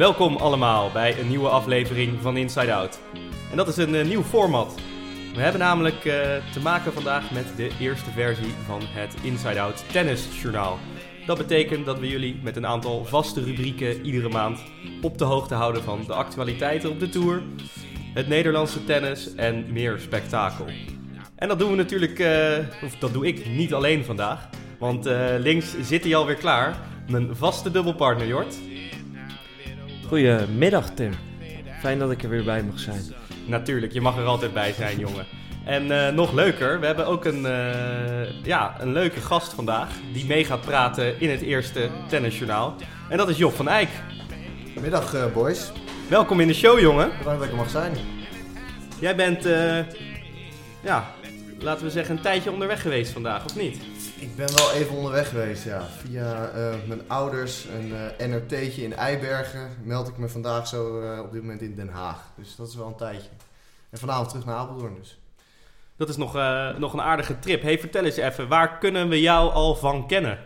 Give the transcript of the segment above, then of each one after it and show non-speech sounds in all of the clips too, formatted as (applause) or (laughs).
Welkom allemaal bij een nieuwe aflevering van Inside Out. En dat is een eh, nieuw format. We hebben namelijk eh, te maken vandaag met de eerste versie van het Inside Out Tennisjournaal. Dat betekent dat we jullie met een aantal vaste rubrieken iedere maand op de hoogte houden van de actualiteiten op de Tour, het Nederlandse tennis en meer spektakel. En dat doen we natuurlijk, eh, of dat doe ik niet alleen vandaag. Want links zit hij alweer klaar. Mijn vaste dubbelpartner Jort. Goedemiddag Tim. Fijn dat ik er weer bij mag zijn. Natuurlijk, je mag er altijd bij zijn, jongen. En eh, nog leuker, we hebben ook een, eh, ja, een leuke gast vandaag die mee gaat praten in het eerste tennisjournaal. En dat is Job van Eyck. Middag eh, boys, Welkom in de show, jongen. bedankt dat ik er mag zijn. Jij bent, eh, ja, laten we zeggen, een tijdje onderweg geweest vandaag, of niet? Ik ben wel even onderweg geweest, ja. Via eh, mijn ouders, een eh, NRT'tje in Eibergen, meld ik me vandaag zo eh, op dit moment in Den Haag. Dus dat is wel een tijdje. En vanavond terug naar Apeldoorn dus. Dat is nog, nog een aardige trip. Hey, vertel eens even, waar kunnen we jou al van kennen?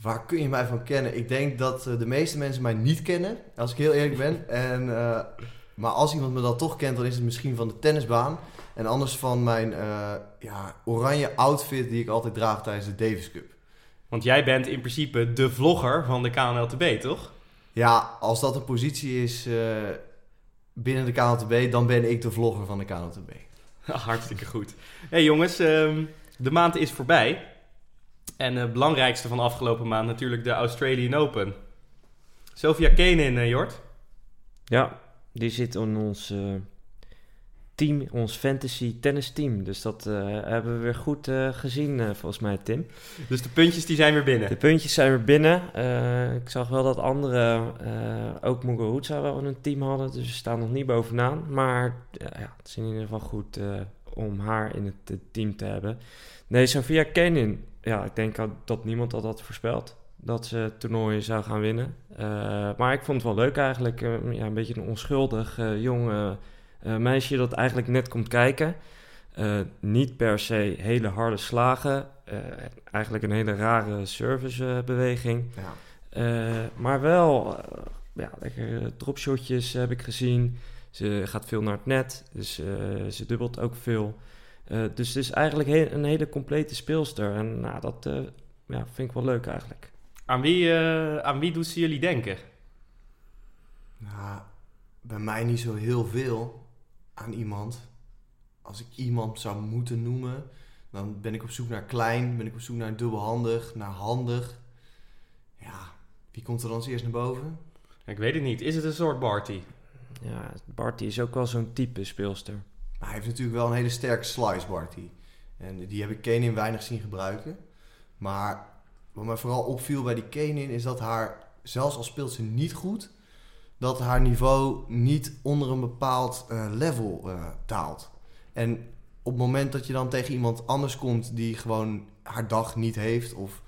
Waar kun je mij van kennen? Ik denk dat de meeste mensen mij niet kennen, als ik heel eerlijk ben. En, maar als iemand me dan toch kent, dan is het misschien van de tennisbaan. En anders van mijn eh, ja, oranje outfit die ik altijd draag tijdens de Davis Cup. Want jij bent in principe de vlogger van de KNLTB, toch? Ja, als dat een positie is eh, binnen de KNTB, dan ben ik de vlogger van de KNTB. (laughs) Hartstikke goed. hey jongens, ehm, de maand is voorbij. En het belangrijkste van de afgelopen maand natuurlijk de Australian Open. Sofia Kenin, eh, Jort. Ja, die zit in ons eh, team, ons fantasy tennis team. Dus dat eh, hebben we weer goed eh, gezien eh, volgens mij Tim. Dus de puntjes die zijn weer binnen. De puntjes zijn weer binnen. Ik zag wel dat anderen, ook Muguruza wel een team hadden. Dus we staan nog niet bovenaan. Maar ja, het is in ieder geval goed om haar in het team te hebben. Nee, Sofia Kenin. Ja, ik denk dat- niemand dat had voorspeld. Dat ze het toernooi zou gaan winnen. Maar ik vond het wel leuk eigenlijk. Ja, een beetje een onschuldig jong eh, meisje dat eigenlijk net komt kijken. Eh, niet per se hele harde slagen. Eh, eigenlijk een hele rare servicebeweging. Ja. Eh, maar wel, eh, ja, lekker dropshotjes heb ik gezien. Ze gaat veel naar het net, dus eh, ze dubbelt ook veel. Eh, dus het is eigenlijk he- een hele complete speelster. En nou, dat eh, ja, vind ik wel leuk eigenlijk. Aan wie, eh, aan wie doet ze jullie denken? Nou, bij mij niet zo heel veel aan iemand. Als ik iemand zou moeten noemen, dan ben ik op zoek naar klein, ben ik op zoek naar dubbelhandig, naar handig. Ja, wie komt er dan als eerst naar boven? Ik weet het niet. Is het een soort Barty? Ja, Bart die is ook wel zo'n type speelster. Maar hij heeft natuurlijk wel een hele sterke slice, Barty. En die heb ik Kenin weinig zien gebruiken. Maar wat mij vooral opviel bij die Kenin is dat haar, zelfs al speelt ze niet goed, dat haar niveau niet onder een bepaald eh, level eh, daalt. En op het moment dat je dan tegen iemand anders komt die gewoon haar dag niet heeft, of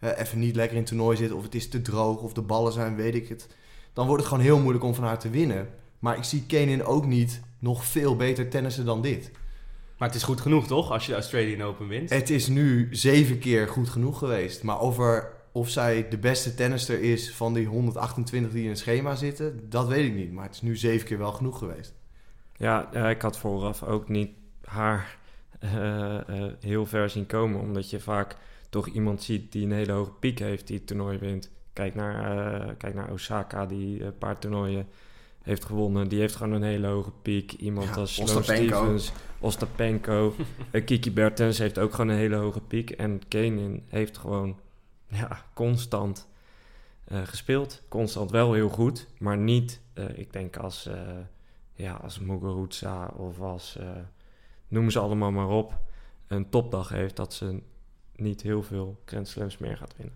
even niet lekker in het toernooi zit, of het is te droog, of de ballen zijn, weet ik het, dan wordt het gewoon heel moeilijk om van haar te winnen. Maar ik zie Kenin ook niet nog veel beter tennissen dan dit. Maar het is goed genoeg, toch? Als je de Australian Open wint. Het is nu zeven keer goed genoeg geweest. Maar over of zij de beste tennister is van die 128 die in het schema zitten, dat weet ik niet. Maar het is nu zeven keer wel genoeg geweest. Ja, ik had vooraf ook niet haar eh, eh, heel ver zien komen. Omdat je vaak toch iemand ziet die een hele hoge piek heeft die het toernooi wint. Kijk naar, eh, kijk naar Osaka, die een paar toernooien heeft gewonnen. Die heeft gewoon een hele hoge piek. Iemand Ja, als Ostapenko. Stevens, Ostapenko. (laughs) Kiki Bertens heeft ook gewoon een hele hoge piek. En Kenin heeft gewoon ja, constant eh, gespeeld. Constant wel heel goed, maar niet, eh, ik denk als, eh ja, als Muguruza of als, noem ze allemaal maar op, een topdag heeft, dat ze niet heel veel Grand Slams meer gaat winnen.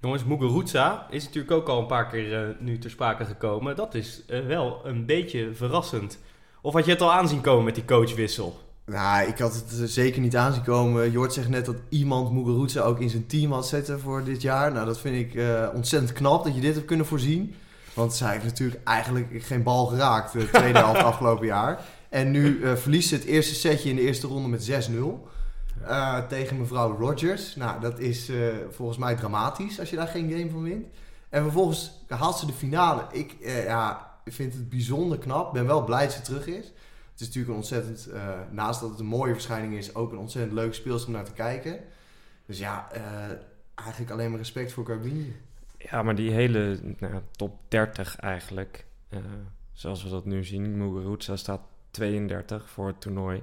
Jongens, Muguruza is natuurlijk ook al een paar keer nu ter sprake gekomen. Dat is wel een beetje verrassend. Of had je het al aanzien komen met die coachwissel? Nou, ik had het eh, zeker niet aanzien komen. Jort zegt net dat iemand Muguruza ook in zijn team had zetten voor dit jaar. Nou, dat vind ik eh, ontzettend knap dat je dit hebt kunnen voorzien. Want zij heeft natuurlijk eigenlijk geen bal geraakt de tweede (laughs) helft afgelopen jaar. En nu eh, verliest ze het eerste setje in de eerste ronde met 6-0. eh, tegen mevrouw Rogers. Nou, dat is eh, volgens mij dramatisch als je daar geen game van wint. En vervolgens haalt ze de finale. Ik, eh, ja, vind het bijzonder knap. ben wel blij dat ze terug is. Het is natuurlijk een ontzettend, eh, naast dat het een mooie verschijning is, ook een ontzettend leuk speelster om naar te kijken. Dus ja, eh, eigenlijk alleen maar respect voor Carbini. Ja, maar die hele nou, top 30 eigenlijk, eh, zoals we dat nu zien, Muguruza staat 32 voor het toernooi,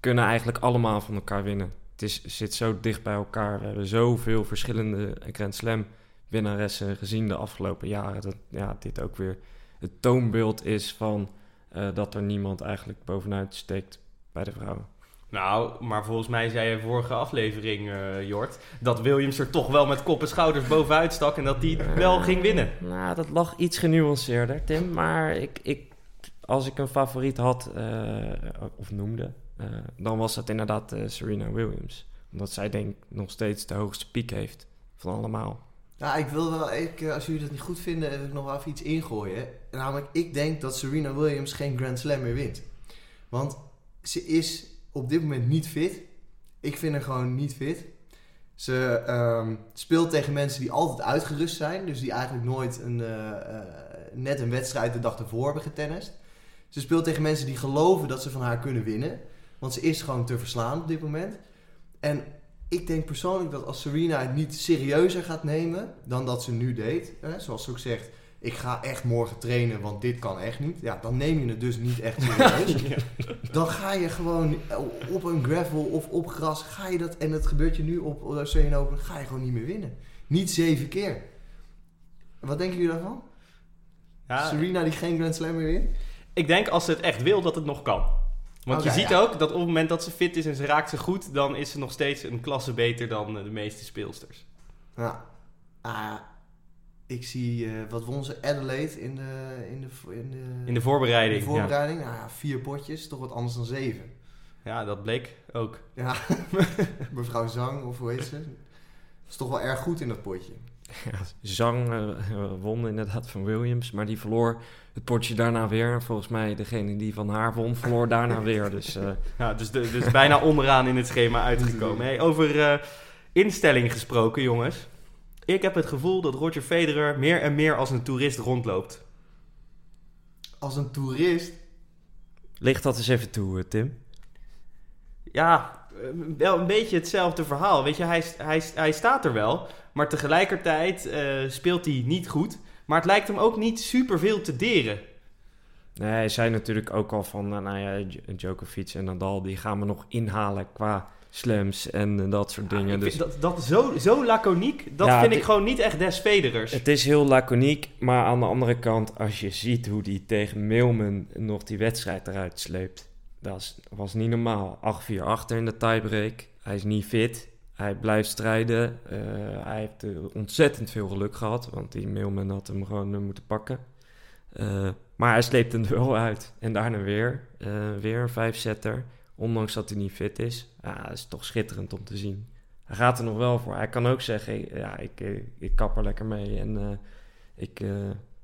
kunnen eigenlijk allemaal van elkaar winnen. Het is, zit zo dicht bij elkaar. We hebben zoveel verschillende Grand Slam winnaressen gezien de afgelopen jaren. Dat ja, dit ook weer het toonbeeld is van eh, dat er niemand eigenlijk bovenuit steekt bij de vrouwen. Nou, maar volgens mij zei je vorige aflevering, eh Jort, dat Williams er toch wel met kop en schouders bovenuit stak en dat die wel ging winnen. Nou, dat lag iets genuanceerder, Tim. Maar ik, ik, als ik een favoriet had, eh, of noemde, eh, dan was het inderdaad eh, Serena Williams. Omdat zij denk ik nog steeds de hoogste piek heeft van allemaal. Nou, ik wil wel, ik, eh, als jullie dat niet goed vinden, wil ik nog wel even iets ingooien. Namelijk, ik denk dat Serena Williams geen Grand Slam meer wint. Want ze is op dit moment niet fit. Ik vind haar gewoon niet fit. Ze ehm, speelt tegen mensen die altijd uitgerust zijn. Dus die eigenlijk nooit een, eh, eh, net een wedstrijd de dag ervoor hebben getennist. Ze speelt tegen mensen die geloven dat ze van haar kunnen winnen. Want ze is gewoon te verslaan op dit moment. En ik denk persoonlijk dat als Serena het niet serieuzer gaat nemen dan dat ze nu deed. Hè, zoals ze ook zegt, ik ga echt morgen trainen, want dit kan echt niet. Ja, dan neem je het dus niet echt serieus. (laughs) Dan ga je gewoon op een gravel of op gras, ga je dat, en dat gebeurt je nu op Australian Open, ga je gewoon niet meer winnen. Niet zeven keer. Wat denken jullie daarvan? Ja, Serena die geen Grand Slam meer wint? ik denk als ze het echt wil dat het nog kan. Want je ziet ja. ook dat op het moment dat ze fit is en ze raakt ze goed, dan is ze nog steeds een klasse beter dan eh, de meeste speelsters. Ja. Ah, ik zie, eh, wat won ze? Adelaide in de, in de, in de, In de voorbereiding. in de voorbereiding. Nou ja, vier potjes, toch wat anders dan zeven. Ja. ja, dat bleek ook. Ja, (laughs) mevrouw Zang, of hoe heet ze? Is toch wel erg goed in dat potje. (laughs) Ja, Zhang eh, won inderdaad van Williams, maar die verloor het potje daarna weer. En volgens mij degene die van haar won, verloor daarna (laughs) weer. Dus eh, Ja, dus, de, dus bijna onderaan in het schema uitgekomen. Hey, over eh, instelling gesproken, jongens. Ik heb het gevoel dat Roger Federer meer en meer als een toerist rondloopt. Als een toerist. licht dat eens even toe, Tim. Ja, wel een beetje hetzelfde verhaal. Weet je, hij, hij, hij staat er wel, maar tegelijkertijd eh, speelt hij niet goed. Maar het lijkt hem ook niet superveel te deren. Nee, hij zei natuurlijk ook al van, nou, nou ja, Dj- Djokovic en Nadal, die gaan we nog inhalen qua slams en dat soort dingen. Dus dat, dat zo, zo laconiek, dat Ja, vind ik gewoon niet echt des Federers. Het is heel laconiek, maar aan de andere kant, als je ziet hoe die tegen Milman nog die wedstrijd eruit sleept, dat was niet normaal. 8-4 achter in de tiebreak. Hij is niet fit. Hij blijft strijden. Eh, hij heeft eh, ontzettend veel geluk gehad, want die Milman had hem gewoon eh, moeten pakken. Maar hij sleept hem wel uit. En daarna weer, weer een vijfzetter, ondanks dat hij niet fit is. Ja, dat is toch schitterend om te zien. Hij gaat er nog wel voor. Hij kan ook zeggen, ja, ik, ik kap er lekker mee en ik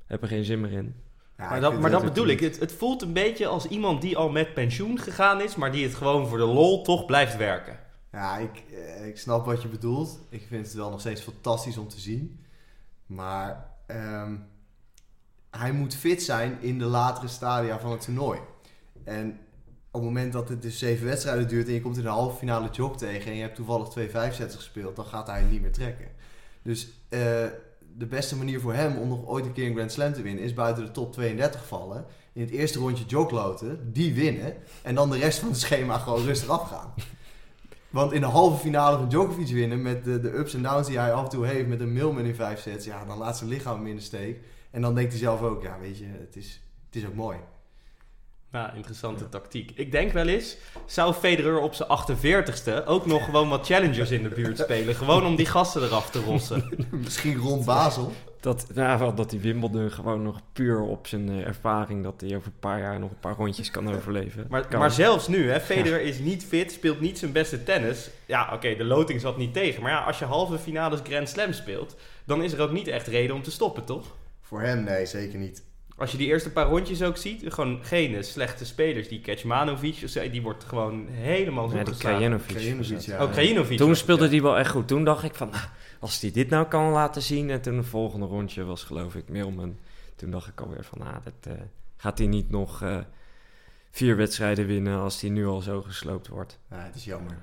heb er geen zin meer in. Ja, maar dat, maar dat bedoel ik. Het, het voelt een beetje als iemand die al met pensioen gegaan is, maar die het gewoon voor de lol toch blijft werken. Ja, ik, eh, ik snap wat je bedoelt. Ik vind het wel nog steeds fantastisch om te zien. Maar ehm, hij moet fit zijn in de latere stadia van het toernooi. En op het moment dat het dus zeven wedstrijden duurt en je komt in de halve finale jog tegen en je hebt toevallig twee vijfzetters gespeeld, dan gaat hij niet meer trekken. Dus eh, de beste manier voor hem om nog ooit een keer een Grand Slam te winnen is buiten de top 32 vallen. In het eerste rondje jogloten, die winnen. En dan de rest van het schema gewoon rustig afgaan. Want in de halve finale van Djokovic winnen met de, ups en downs die hij af en toe heeft met een Milman in vijf sets, ja, dan laat zijn lichaam hem in de steek. En dan denkt hij zelf ook, ja, weet je, het is, het is ook mooi. Nou, interessante tactiek. Ik denk wel eens, zou Federer op zijn 48ste ook nog gewoon wat challengers in de buurt spelen? Gewoon om die gasten eraf te rossen. (laughs) Misschien rond Basel. Dat, nou, wel dat die Wimbledon gewoon nog puur op zijn eh, ervaring... dat hij over een paar jaar nog een paar rondjes kan overleven. Maar, Kan. maar zelfs nu, hè, Federer is niet fit, speelt niet zijn beste tennis. Ja, oké, de loting zat niet tegen. Maar ja, als je halve finales Grand Slam speelt, dan is er ook niet echt reden om te stoppen, toch? Voor hem, nee, zeker niet. Als je die eerste paar rondjes ook ziet, gewoon geen slechte spelers. Die Kecmanovic, die wordt gewoon helemaal zo Ja, die geslagen. Krajinovic. Krajinovic, was ja. dat. Oh, Krajinovic. Toen speelde ja. hij wel echt goed. Toen dacht ik van, nou, als hij dit nou kan laten zien. En toen het volgende rondje was geloof ik Milman. Toen dacht ik alweer van, ah, dat, eh, gaat hij niet nog eh, vier wedstrijden winnen als hij nu al zo gesloopt wordt. Ja, het is jammer.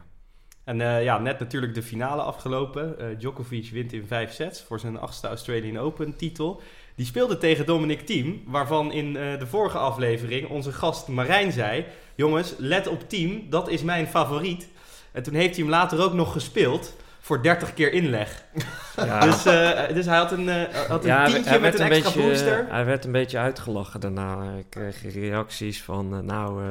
En eh, ja, net natuurlijk de finale afgelopen. Djokovic wint in vijf sets voor zijn achtste Australian Open titel. Die speelde tegen Dominic Thiem, waarvan in eh, de vorige aflevering onze gast Marijn zei... Jongens, let op Thiem, dat is mijn favoriet. En toen heeft hij hem later ook nog gespeeld voor 30 keer inleg. Ja, (laughs) Dus, eh, dus hij had een, eh, had een Ja, tientje met een extra beetje, booster. Hij werd een beetje uitgelachen daarna. Ik kreeg reacties van, nou,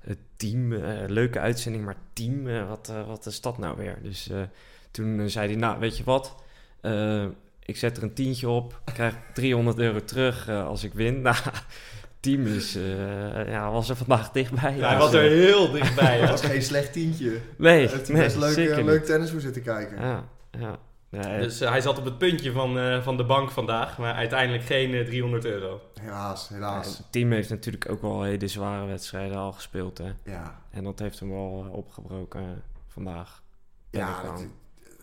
het team, leuke uitzending, maar team, wat, wat is dat nou weer? Dus toen zei hij, nou, weet je wat? Ik zet er een tientje op, krijg (laughs) 300 euro terug eh, als ik win. (laughs) Nou, team is, eh, ja, was er vandaag dichtbij. Ja, hij was er heel dichtbij. Dat hè. was geen slecht tientje. Nee, Het nee, best leuk, eh, leuk tennis voor zitten kijken. Ja, ja. Nee, Dus hij zat op het puntje van, eh, van de bank vandaag, maar uiteindelijk geen eh, 300 euro. Helaas, helaas. het team heeft natuurlijk ook wel hele zware wedstrijden al gespeeld, hè. Ja, En dat heeft hem wel opgebroken vandaag. ja Ja, dat-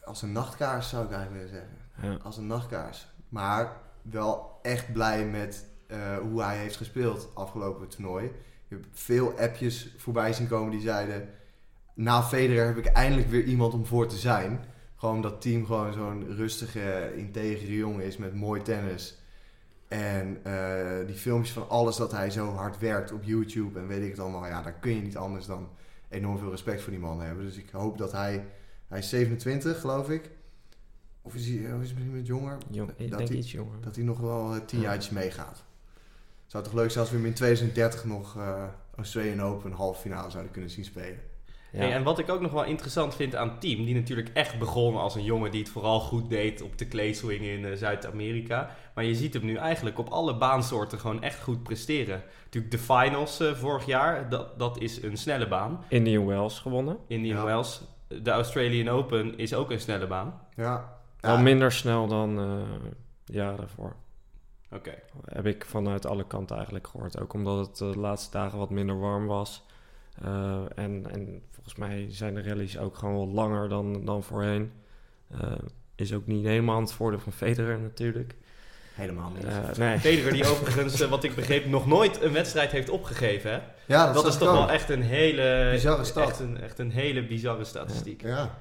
als een nachtkaars zou ik eigenlijk willen zeggen. Ja. Als een nachtkaars. Maar wel echt blij met eh, hoe hij heeft gespeeld afgelopen toernooi. Je hebt veel appjes voorbij zien komen die zeiden... Na Federer heb ik eindelijk weer iemand om voor te zijn. Gewoon dat team gewoon zo'n rustige, integere jongen is met mooi tennis. En eh, die filmpjes van alles dat hij zo hard werkt op YouTube en weet ik het allemaal. Ja, daar kun je niet anders dan enorm veel respect voor die man hebben. Dus ik hoop dat hij... Hij is 27, geloof ik. Of is hij, of is hij misschien wat jonger? Jong, ik Dat denk hij- iets jonger. Dat hij nog wel eh, tien Ja. jaartjes meegaat. Zou toch leuk zijn als we hem in 2030 nog eh Australian Open halve finale zouden kunnen zien spelen. Ja. Hey, en wat ik ook nog wel interessant vind aan Team, die natuurlijk echt begon als een jongen die het vooral goed deed op de clayswing in eh, Zuid-Amerika. Maar je ziet hem nu eigenlijk op alle baansoorten gewoon echt goed presteren. Natuurlijk de finals eh, vorig jaar, dat, dat is een snelle baan. Indian Wells gewonnen. Indian Ja. Wells. De Australian Open is ook een snelle baan. Ja. Wel Ja, minder snel dan eh jaren daarvoor. Oké. Heb ik vanuit alle kanten eigenlijk gehoord. Ook omdat het de laatste dagen wat minder warm was. Eh, en, en volgens mij zijn de rallies ook gewoon wat langer dan, dan voorheen. Eh, is ook niet helemaal aan het voordeel van Federer natuurlijk. Helemaal niet. Eh, nee. Federer die overigens, eh, wat ik begreep, nog nooit een wedstrijd heeft opgegeven. Hè? ja, Dat, dat, is toch wel echt een hele... Bizarre stad. Echt een, echt een hele bizarre statistiek. Ja.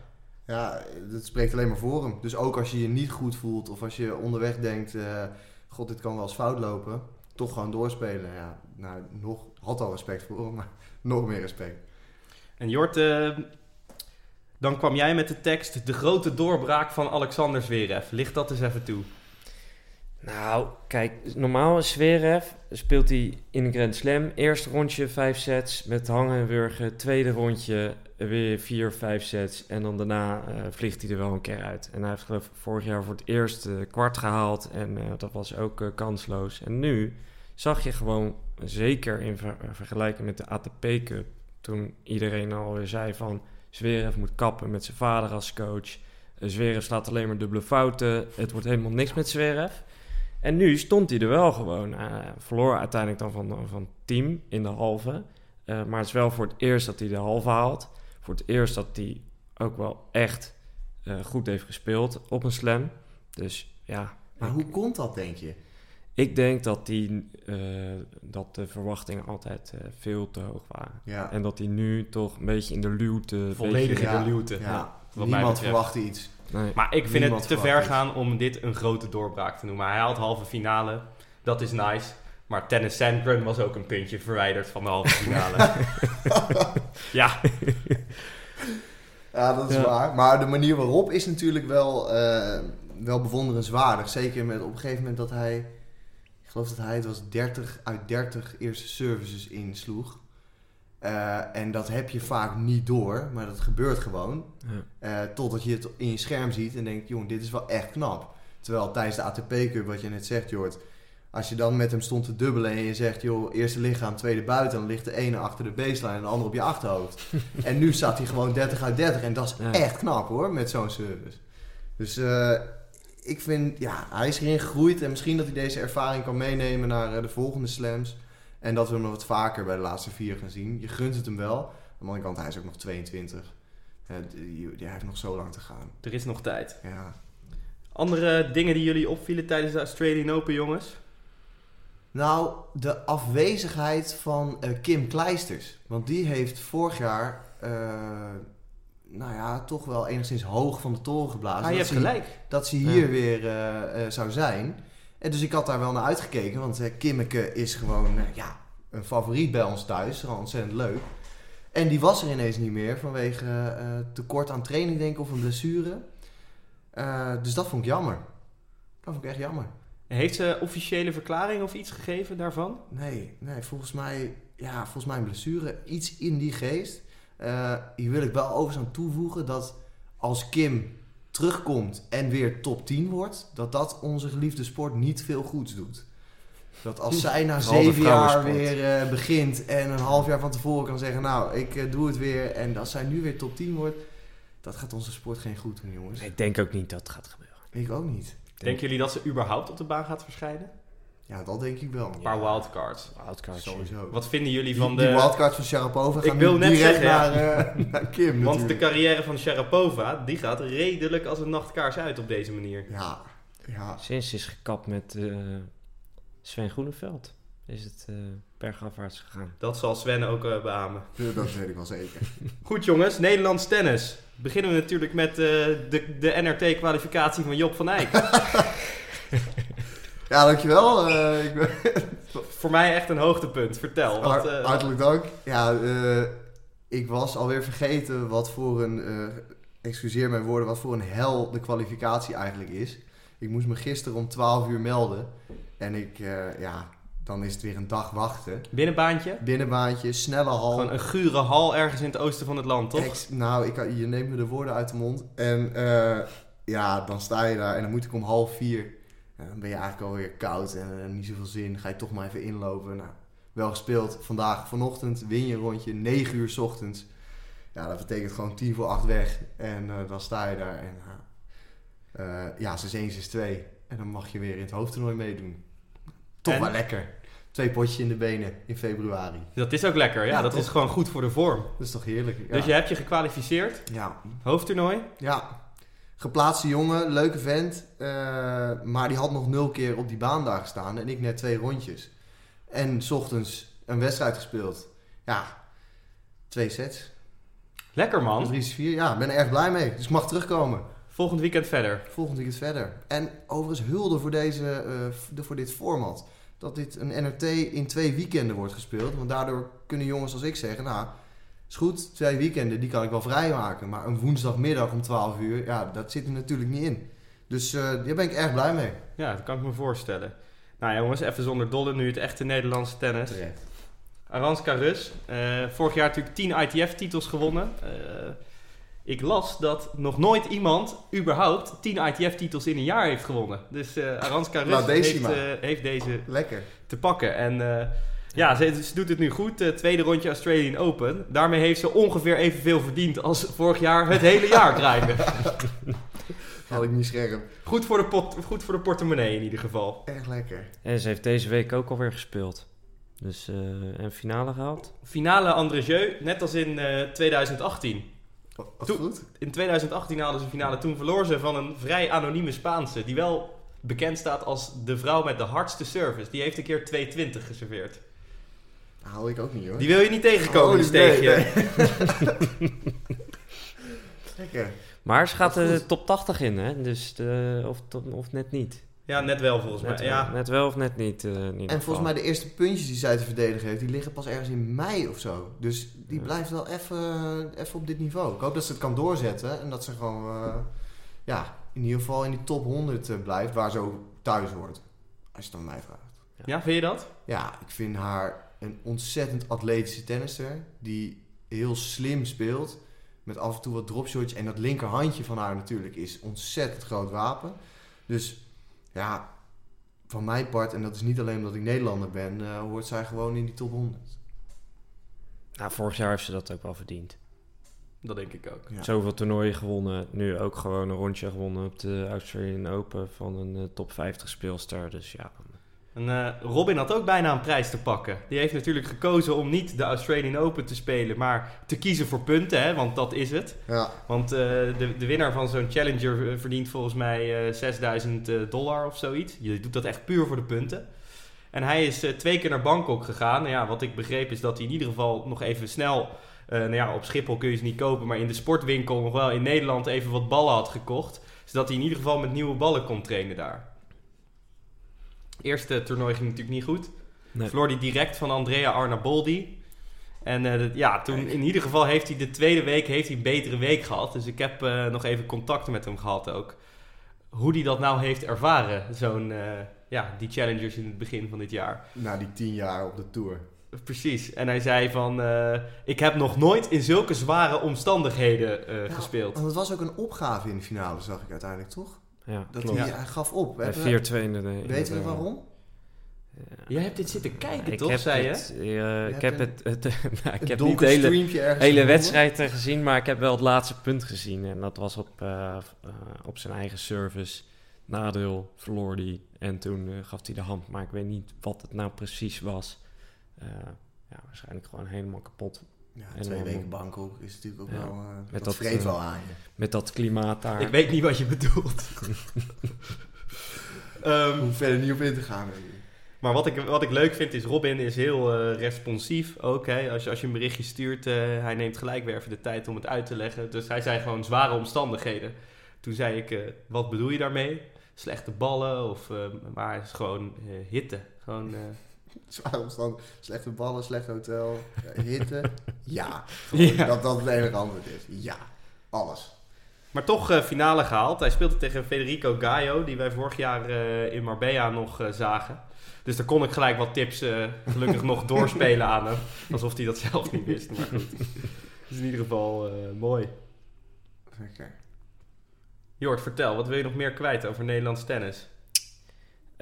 ja, dat spreekt alleen maar voor hem. Dus ook als je je niet goed voelt of als je onderweg denkt... eh, God, dit kan wel eens fout lopen. Toch gewoon doorspelen. Ja, nou, nog, had al respect voor hem, maar (laughs) nog meer respect. En Jort, dan kwam jij met de tekst... De grote doorbraak van Alexander Zverev. Licht dat eens even toe. Nou, kijk, normaal is Zverev speelt hij in een Grand Slam. Eerste rondje vijf sets met hangen en wurgen. Tweede rondje weer vier, vijf sets. En dan daarna eh, vliegt hij er wel een keer uit. En hij heeft geloof vorig jaar voor het eerst eh, kwart gehaald. En eh, dat was ook kansloos. En nu zag je gewoon, zeker in ver- vergelijking met de ATP Cup... toen iedereen alweer zei van... Zverev moet kappen met zijn vader als coach... Zverev slaat alleen maar dubbele fouten. Het wordt helemaal niks met Zverev. En nu stond hij er wel gewoon. Eh, verloor uiteindelijk dan van, van team in de halve. Eh, maar het is wel voor het eerst dat hij de halve haalt. Voor het eerst dat hij ook wel echt eh, goed heeft gespeeld op een slam. Dus ja, Maar ik, hoe komt dat, denk je? ik denk dat, die, eh, dat de verwachtingen altijd eh, veel te hoog waren. Ja, En dat hij nu toch een beetje in de luwte... Volledig beetje- in de luwte. ja. niemand verwachtte iets. Nee. Maar ik vind het te ver gaan om dit een grote doorbraak te noemen. Hij haalt halve finale. Dat is nice. Maar Tennis Sandgren was ook een puntje verwijderd van de halve finale. (laughs) ja, Ja, dat is Ja. waar. Maar de manier waarop is natuurlijk wel, eh, wel bewonderenswaardig. Zeker met op een gegeven moment dat hij... Ik geloof dat hij het was 30 uit 30 eerste services insloeg. Eh, en dat heb je vaak niet door, maar dat gebeurt gewoon. Ja. Eh, totdat je het in je scherm ziet en denkt, jongen, dit is wel echt knap. Terwijl tijdens de ATP Cup, wat je net zegt, Jord... Als je dan met hem stond te dubbelen en je zegt, joh, eerste lichaam, tweede buiten... dan ligt de ene achter de baseline en de andere op je achterhoofd. (laughs) en nu staat hij gewoon 30 uit 30 en dat is Ja. echt knap hoor, met zo'n service. Dus eh, ik vind, ja, hij is erin gegroeid. En misschien dat hij deze ervaring kan meenemen naar de volgende slams. En dat we hem nog wat vaker bij de laatste vier gaan zien. Je gunt het hem wel. Aan de andere kant, hij is ook nog 22. Eh, die- die- hij heeft nog zo lang te gaan. Er is nog tijd. Ja. Andere dingen die jullie opvielen tijdens de Australian Open, jongens? Nou, de afwezigheid van eh, Kim Kleisters. Want die heeft vorig jaar, eh, nou ja, toch wel enigszins hoog van de toren geblazen. Ah, je dat hebt ze- gelijk. Dat ze hier weer eh, zou zijn. En dus ik had daar wel naar uitgekeken. Want eh, Kimmeke is gewoon eh, ja, een favoriet bij ons thuis. Gewoon ontzettend leuk. En die was er ineens niet meer vanwege eh, tekort aan training, denk ik, of een blessure. Dus dat vond ik jammer. Dat vond ik echt jammer. Heeft ze officiële verklaring of iets gegeven daarvan? Nee, nee volgens, mij, ja, volgens mij een blessure. Iets in die geest. Hier wil ik wel overigens aan toevoegen dat als Kim terugkomt en weer top 10 wordt, dat dat onze geliefde sport niet veel goeds doet. Dat als (laughs) zij na zeven jaar weer eh, begint en een half jaar van tevoren kan zeggen, nou, ik eh, doe het weer. En als zij nu weer top 10 wordt, dat gaat onze sport geen goed doen, jongens. Ik denk ook niet dat het gaat gebeuren. Ik ook niet. Denken jullie dat ze überhaupt op de baan gaat verschijnen? Ja, dat denk ik wel. Een paar wildcards. Wildcard. Sowieso. Wat vinden jullie Die, van die de... wildcards van Sharapova Ik gaan wil nu net direct zeggen, ja. naar, eh, (laughs) naar Kim Want de carrière van Sharapova, die gaat redelijk als een nachtkaars uit op deze manier. Ja, ja. Sinds ze is gekapt met eh, Sven Groeneveld is het eh, bergafwaarts gegaan. Dat zal Sven ook beamen. Dat weet ik wel zeker. (laughs) Goed jongens, Nederlands tennis. Beginnen we natuurlijk met eh, de, de NRT-kwalificatie van Job van Eyck. (laughs) Ja, dankjewel. Eh ik ben, (laughs) Voor mij echt een hoogtepunt. Vertel. Wat, eh, hartelijk dank. Ja, eh, ik was alweer vergeten wat voor een, excuseer mijn woorden, wat voor een hel de kwalificatie eigenlijk is. Ik moest me gisteren om 12 uur melden. En ik, ja, dan is het weer een dag wachten. binnenbaantje. Binnenbaantje, snelle hal. Gewoon een gure hal ergens in het oosten van het land, toch? Ex- nou, ik, je neemt me de woorden uit de mond. En ja, dan sta je daar en dan moet ik om half vier. Dan ben je eigenlijk alweer koud en eh, niet zoveel zin. Ga je toch maar even inlopen. Nou, wel gespeeld. Vandaag, vanochtend, win je een rondje. 9 uur 's ochtends. Ja, dat betekent gewoon tien voor acht weg. En eh, dan sta je daar en eh, ja, 6 1, 6 2. En dan mag je weer in het hoofdtoernooi meedoen. Toch En? wel lekker. Twee potjes in de benen in februari. Dat is ook lekker. Ja, Ja, dat toch? is gewoon goed voor de vorm. Dat is toch heerlijk? Ja. Dus je hebt je gekwalificeerd. ja, Hoofdtoernooi. Ja, geplaatste jongen, leuke vent. eh, maar die had nog nul keer op die baan daar gestaan. En ik net twee rondjes. En 's ochtends een wedstrijd gespeeld. Ja, twee sets. Lekker man. 3 4. Ja, ik ben er erg blij mee. Dus ik mag terugkomen. Volgend weekend verder. Volgend weekend verder. En overigens hulde voor, deze, eh, voor dit format. Dat dit een NRT in twee weekenden wordt gespeeld. Want daardoor kunnen jongens als ik zeggen... Nou, is goed, twee weekenden, die kan ik wel vrijmaken. Maar een woensdagmiddag om 12 uur, ja, dat zit er natuurlijk niet in. Dus eh, daar ben ik erg blij mee. Ja, dat kan ik me voorstellen. Nou jongens, even zonder dolle nu het echte Nederlandse tennis. Terecht. Aranska Rus. eh, vorig jaar natuurlijk 10 ITF-titels gewonnen. Eh, ik las dat nog nooit iemand überhaupt 10 ITF-titels in een jaar heeft gewonnen. Dus Aranska Rus heeft, heeft deze Lekker. te pakken. En ja, ze, ze doet het nu goed. Eh, tweede rondje Australian Open. Daarmee heeft ze ongeveer evenveel verdiend als vorig jaar het hele jaar (laughs) draaiende. Had ik niet scherp. Goed voor, de pot, goed voor de portemonnee in ieder geval. Erg lekker. En ze heeft deze week ook alweer gespeeld. Dus eh een finale gehaald. Finale André Jeu, net als in eh, 2018. Wat wat goed. In 2018 hadden ze finale. Toen verloor ze van een vrij anonieme Spaanse. Die wel bekend staat als de vrouw met de hardste service. Die heeft een keer 220 geserveerd. Hou ik ook niet hoor. Die wil je niet tegenkomen, Oh, die steegje. nee, (laughs) Lekker. Maar ze gaat de top 80 in, hè? Dus de, of, of net niet. Ja, net wel volgens Net, mij. wel, Ja, net wel of net niet. eh, in ieder En geval. volgens mij de eerste puntjes die zij te verdedigen heeft, die liggen pas ergens in mei of zo. Dus die Ja. blijft wel even even op dit niveau. Ik hoop dat ze het kan doorzetten en dat ze gewoon, eh, ja, in ieder geval in die top 100 eh, blijft, waar ze ook thuis hoort. Als je het aan mij vraagt. ja vind je dat? Ja, ik vind haar een ontzettend atletische tennister. Die heel slim speelt. Met af en toe wat dropshots. En dat linkerhandje van haar natuurlijk is ontzettend groot wapen. Dus ja, van mijn part, en dat is niet alleen omdat ik Nederlander ben, eh, hoort zij gewoon in die top 100. Nou, vorig jaar heeft ze dat ook wel verdiend. Dat denk ik ook. Ja. Zoveel toernooien gewonnen. Nu ook gewoon een rondje gewonnen op de Australian Open van een eh, top 50 speelster. Dus ja, En eh, Robin had ook bijna een prijs te pakken. Die heeft natuurlijk gekozen om niet de Australian Open te spelen, maar te kiezen voor punten, hè, want dat is het. Ja, Want eh, de, de winnaar van zo'n challenger eh, verdient volgens mij eh 6000 eh, dollar of zoiets. Je doet dat echt puur voor de punten. En hij is twee keer naar Bangkok gegaan. Nou ja, wat ik begreep is dat hij in ieder geval nog even snel... nou ja, op Schiphol kun je ze niet kopen, maar in de sportwinkel nog wel in Nederland even wat ballen had gekocht. Zodat hij in ieder geval met nieuwe ballen kon trainen daar. Eerste toernooi ging natuurlijk niet goed. Nee. Verloor hij direct van Andrea Arnaboldi. En eh, dat- ja, toen in ieder geval heeft hij de tweede week heeft hij een betere week gehad. Dus ik heb eh, nog even contacten met hem gehad ook. Hoe hij dat nou heeft ervaren, zo'n, eh, ja, die challengers in het begin van dit jaar. na die tien jaar op de Tour. Precies. En hij zei van, eh, ik heb nog nooit in zulke zware omstandigheden eh, Ja, gespeeld. Want het was ook een opgave in de finale, zag ik uiteindelijk, toch? Ja Dat klopt. hij, hij gaf op. We Bij hebben- 4-2 in de... in weten we waarom? Ja. Jij hebt dit zitten kijken, ik toch, zei je? het, eh, ik heb het, het, (laughs) nou, ik heb niet de hele, hele wedstrijd gezien, maar ik heb wel het laatste punt gezien. En dat was op, eh, eh, op zijn eigen service. Nadeel verloor hij. En toen eh, gaf hij de hand. Maar ik weet niet wat het nou precies was. Eh, ja, waarschijnlijk gewoon helemaal kapot. Ja, En twee dan- weken Bangkok is natuurlijk ook Ja. wel... eh Met dat eh, wel aan je. Met dat klimaat daar. Ik weet niet wat je bedoelt. (laughs) Ehm, Om verder niet op in te gaan. Maar wat ik, wat ik leuk vind is, Robin is heel eh, responsief ook. Hè? Als, je, als je een berichtje stuurt, eh, hij neemt gelijk weer even de tijd om het uit te leggen. Dus hij zei gewoon zware omstandigheden. Toen zei ik, eh, wat bedoel je daarmee? Slechte ballen of... eh, maar het is gewoon eh, hitte. Gewoon... eh, (laughs) Zware omstand, slechte ballen, slecht hotel, ja, hitte. (laughs) ja, Ja. (laughs) Dat dat het enige antwoord is. Ja, alles. Maar toch eh, finale gehaald. Hij speelde tegen Federico Gaio, die wij vorig jaar eh, in Marbella nog eh, zagen. Dus daar kon ik gelijk wat tips eh, gelukkig nog doorspelen aan hem. Alsof hij dat zelf niet wist. Maar goed. Dus in ieder geval eh, mooi. Lekker. Jort, vertel, wat wil je nog meer kwijt over Nederlands tennis?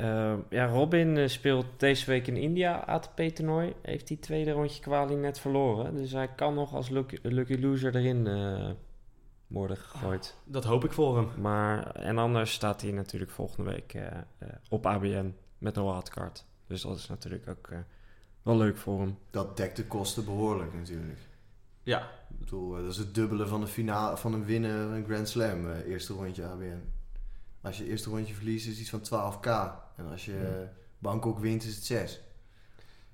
Eh, ja, Robin eh, speelt deze week in India ATP-toernooi. Heeft die tweede rondje kwalie net verloren. Dus hij kan nog als lucky, lucky loser erin eh, worden gegooid. Dat hoop ik voor hem. Maar, en anders staat hij natuurlijk volgende week eh, op ABN met een wildcard. Dus dat is natuurlijk ook eh, wel leuk voor hem. Dat dekt de kosten behoorlijk natuurlijk. Ja, Ik bedoel, dat is het dubbele van, de finale, van een winnen van een Grand Slam, eh, eerste rondje ABN. Als je eerste rondje verliest is het iets van 12k. En als je Ja. eh, Bangkok wint is het 6.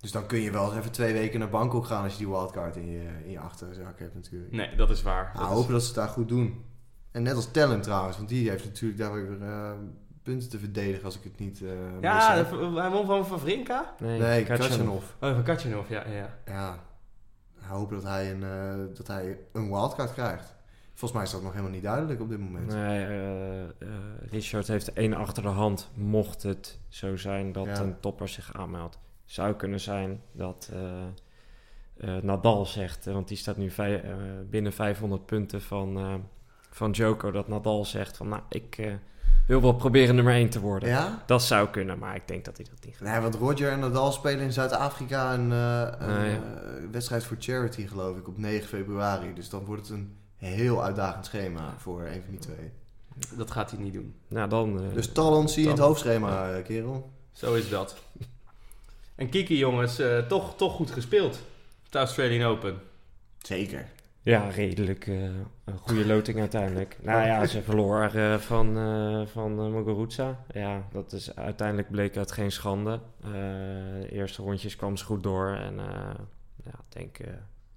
Dus dan kun je wel eens even twee weken naar Bangkok gaan als je die wildcard in je, in je achterzak hebt natuurlijk. nee, dat is waar. Nou, Dat is- hopen dat ze het daar goed doen. En net als Talent trouwens, want die heeft natuurlijk daar weer eh, punten te verdedigen als ik het niet eh Ja, de- hij won van Van Vrinka? Nee, Nee, Kachanov. Kachanov. Oh, van Katjanov, ja, ja. Ja, hopen dat hij, een, eh, dat hij een wildcard krijgt. Volgens mij is dat nog helemaal niet duidelijk op dit moment. Nee, eh, eh, Richard heeft één achter de hand. Mocht het zo zijn dat Ja. een topper zich aanmeldt. Zou kunnen zijn dat eh, Nadal zegt, want die staat nu vij- binnen 500 punten van, van Joko. Dat Nadal zegt van, nou, ik wil wel proberen nummer 1 te worden. Ja? Dat zou kunnen, maar ik denk dat hij dat niet gaat. Nee, want Roger en Nadal spelen in Zuid-Afrika een, een Ah, wedstrijd voor charity, geloof ik, op 9 februari. Dus dan wordt het een heel uitdagend schema voor een van die twee. Dat gaat hij niet doen. Nou, dan... eh, Dus talent zie je in het hoofdschema, eh, kerel. Zo is dat. (laughs) En Kiki, jongens, eh, toch, toch goed gespeeld. op De Australian Open. Zeker. Ja, redelijk eh, een goede loting uiteindelijk. (laughs) Nou ja, ze verloor eh, van, eh van Muguruza. Ja, dat is uiteindelijk bleek het geen schande. Eh, de eerste rondjes kwam ze goed door. En eh, ja, ik denk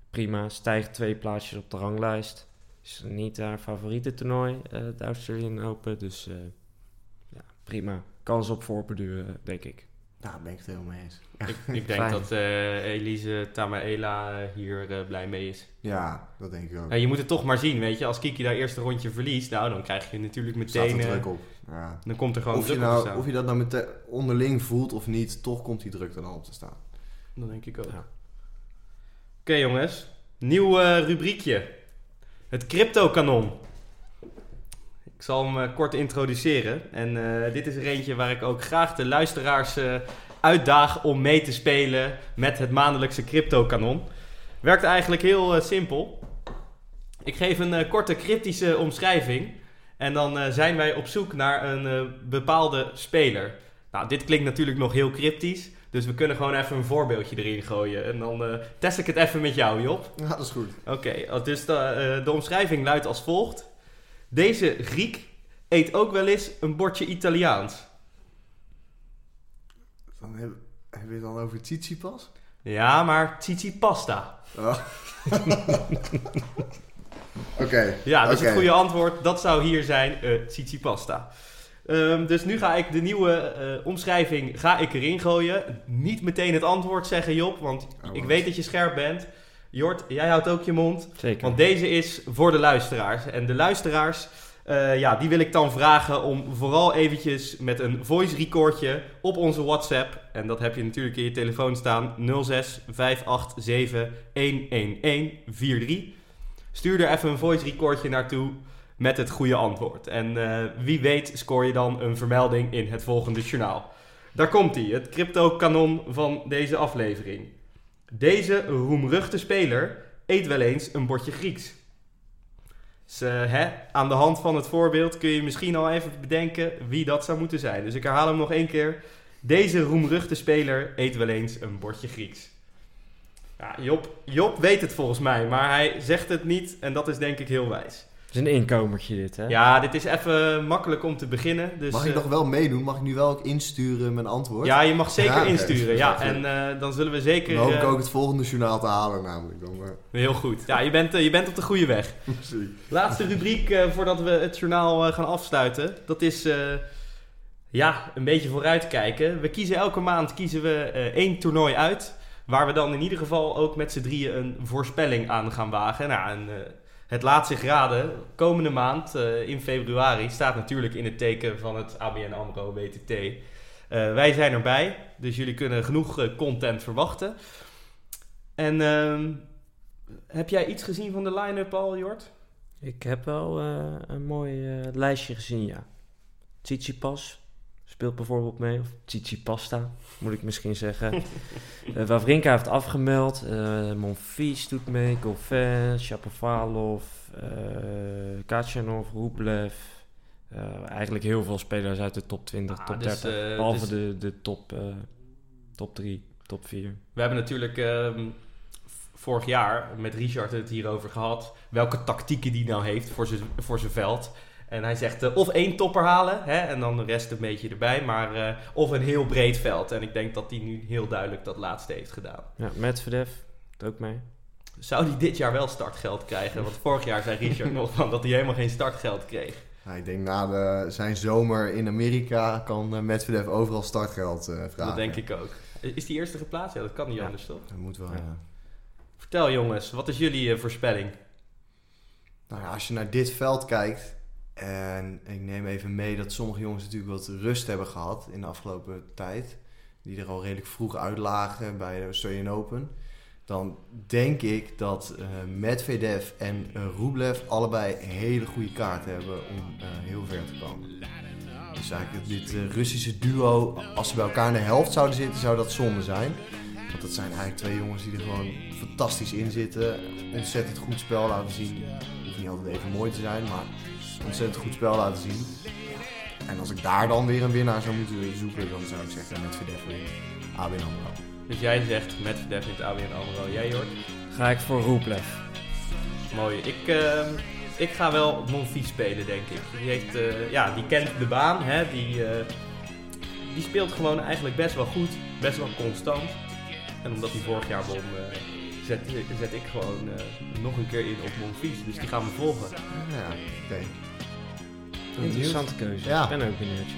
prima. Stijgt twee plaatsjes op de ranglijst. Is niet haar favoriete toernooi, eh de Australian Open. Dus eh, ja, prima. Kans op voorbeduren, denk ik. Nou, daar ben ik het helemaal mee eens. Ik, ik (laughs) denk Fijn. dat eh, Elise Tamaela eh, hier eh, blij mee is. Ja, dat denk ik ook. Ja, je moet het toch maar zien, weet je. Als Kiki daar eerste rondje verliest, nou, dan krijg je natuurlijk Staat meteen... er eh, druk op. Ja. dan komt er gewoon Of je, druk op te nou, staan. of je dat nou meteen onderling voelt of niet, toch komt die druk er dan op te staan. Dat denk ik ook. Ja. Oké jongens, nieuw eh, rubriekje. Het crypto-kanon. Ik zal hem eh, kort introduceren. En eh, dit is er eentje waar ik ook graag de luisteraars eh, uitdaag om mee te spelen met het maandelijkse crypto-kanon. Werkt eigenlijk heel simpel. Ik geef een korte cryptische omschrijving. En dan zijn wij op zoek naar een bepaalde speler. Nou, dit klinkt natuurlijk nog heel cryptisch. Dus we kunnen gewoon even een voorbeeldje erin gooien. En dan eh, test ik het even met jou, Job. Ja, dat is goed. Oké, dus de, eh, de omschrijving luidt als volgt. Deze Griek eet ook wel eens een bordje Italiaans. Dan heb, heb je het dan over Tsitsipas? Ja, maar Titi pasta. Oh. (laughs) Oké. Ja, dus Oké. het goede antwoord, dat zou hier zijn, eh Titi pasta. Ehm, dus nu ga ik de nieuwe eh, omschrijving ga ik erin gooien. Niet meteen het antwoord zeggen, Job, want Oh, ik weet dat je scherp bent. Jort, jij houdt ook je mond. Zeker. Want deze is voor de luisteraars. En de luisteraars, eh, ja, die wil ik dan vragen om vooral eventjes met een voice recordje op onze WhatsApp. En dat heb je natuurlijk in je telefoon staan. 06 587 11143. Stuur er even een voice recordje naartoe met het goede antwoord. En eh, wie weet scoor je dan een vermelding in het volgende journaal. Daar komt hij, het crypto-kanon van deze aflevering. Deze roemruchte speler eet wel eens een bordje Grieks. Dus, hè, aan de hand van het voorbeeld kun je misschien al even bedenken wie dat zou moeten zijn. Dus ik herhaal hem nog één keer. Deze roemruchte speler eet wel eens een bordje Grieks. Ja, Job, Job weet het volgens mij, maar hij zegt het niet en dat is denk ik heel wijs. Het is een inkomertje dit, hè? Ja, dit is even makkelijk om te beginnen. Dus, Mag ik eh, nog wel meedoen? Mag ik nu wel ook insturen mijn antwoord? Ja, je mag zeker Ja, insturen. Ja, en eh, dan zullen we zeker... Dan hoop ik eh, ook het volgende journaal te halen namelijk. Dan, maar... Heel goed. Ja, je bent, je bent op de goede weg. Precies. Laatste rubriek eh, voordat we het journaal eh, gaan afsluiten. Dat is eh, ja, een beetje vooruitkijken. We kiezen elke maand kiezen we eh, één toernooi uit. Waar we dan in ieder geval ook met z'n drieën een voorspelling aan gaan wagen. Nou, en, eh, het laat zich raden. Komende maand eh, in februari staat natuurlijk in het teken van het ABN AMRO WTT. Eh, wij zijn erbij, dus jullie kunnen genoeg eh, content verwachten. En ehm, heb jij iets gezien van de line-up al, Jort? Ik heb wel een mooi lijstje gezien, ja. Tsitsipas speelt bijvoorbeeld mee. Of Tsitsipasta, moet ik misschien zeggen. (laughs) Eh Wawrinka heeft afgemeld. eh Monfils doet mee. Goffin, Shapovalov, eh Kachanov, Rublev. Eigenlijk heel veel spelers uit de top 20, Ah, top dus, 30. eh, behalve dus- de, de top, top 3, top 4. We hebben natuurlijk ehm, vorig jaar met Richard het hierover gehad. Welke tactieken die nou heeft voor zijn voor zijn veld. En hij zegt eh, of één topper halen hè, en dan de rest een beetje erbij. Maar eh, of een heel breed veld. En ik denk dat hij nu heel duidelijk dat laatste heeft gedaan. Ja, Medvedev doet ook mee. Zou hij dit jaar wel startgeld krijgen? Want vorig jaar zei Richard (laughs) nog van dat hij helemaal geen startgeld kreeg. Ja, ik denk na de, zijn zomer in Amerika kan eh, Medvedev overal startgeld eh, vragen. Dat denk ik ook. Is die eerste geplaatst? Ja, dat kan niet Ja. anders toch? Dat moet wel, Ja. ja. Vertel jongens, wat is jullie voorspelling? Nou ja, als je naar dit veld kijkt... en ik neem even mee dat sommige jongens natuurlijk wat rust hebben gehad in de afgelopen tijd... die er al redelijk vroeg uitlagen bij de Australian Open... dan denk ik dat eh, Medvedev en eh, Rublev allebei hele goede kaarten hebben om eh, heel ver te komen. Dus eigenlijk dit Russische duo, als ze bij elkaar in de helft zouden zitten, zou dat zonde zijn. Want dat zijn eigenlijk twee jongens die er gewoon fantastisch in zitten. Ontzettend goed spel laten zien. Hoeft niet altijd even mooi te zijn, maar ontzettend goed spel laten zien. En als ik daar dan weer een winnaar zou moeten zoeken, dan zou ik zeggen Medvedev en ABN AMRO. Dus jij zegt Medvedev in het ABN AMRO. Jij Jort? Ga ik voor Rublev. Mooi. Ik, eh, ik ga wel Monfils spelen, denk ik. Die, heeft, eh, ja, die kent de baan. Hè? Die, eh, die speelt gewoon eigenlijk best wel goed. Best wel constant. En omdat hij vorig jaar won, eh, zet, zet ik gewoon eh, nog een keer in op Monfils. Dus die gaan we volgen. Ja, oké. Interessante keuze. Ja. Ik ben ook benieuwd.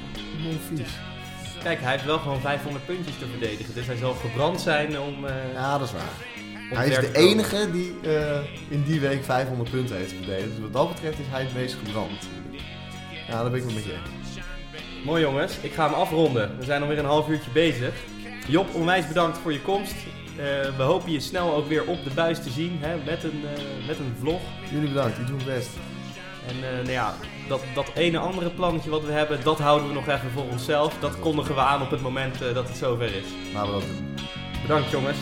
Monfils. Kijk, hij heeft wel gewoon 500 puntjes te verdedigen. Dus hij zal gebrand zijn om... eh, Ja, dat is waar. Hij is de enige die eh, in die week 500 punten heeft verdedigd. Dus wat dat betreft is hij het meest gebrand. Ja, dat ben ik wel met je eens. Mooi jongens, ik ga hem afronden. We zijn alweer een half uurtje bezig. Job, onwijs bedankt voor je komst. Eh, we hopen je snel ook weer op de buis te zien hè, met, een, eh, met een vlog. Jullie bedankt, ik doe mijn best. En eh, nou ja, dat, dat ene andere plannetje wat we hebben, dat houden we nog even voor onszelf. Dat kondigen we aan op het moment dat het zover is. Laten we dat doen. Bedankt jongens.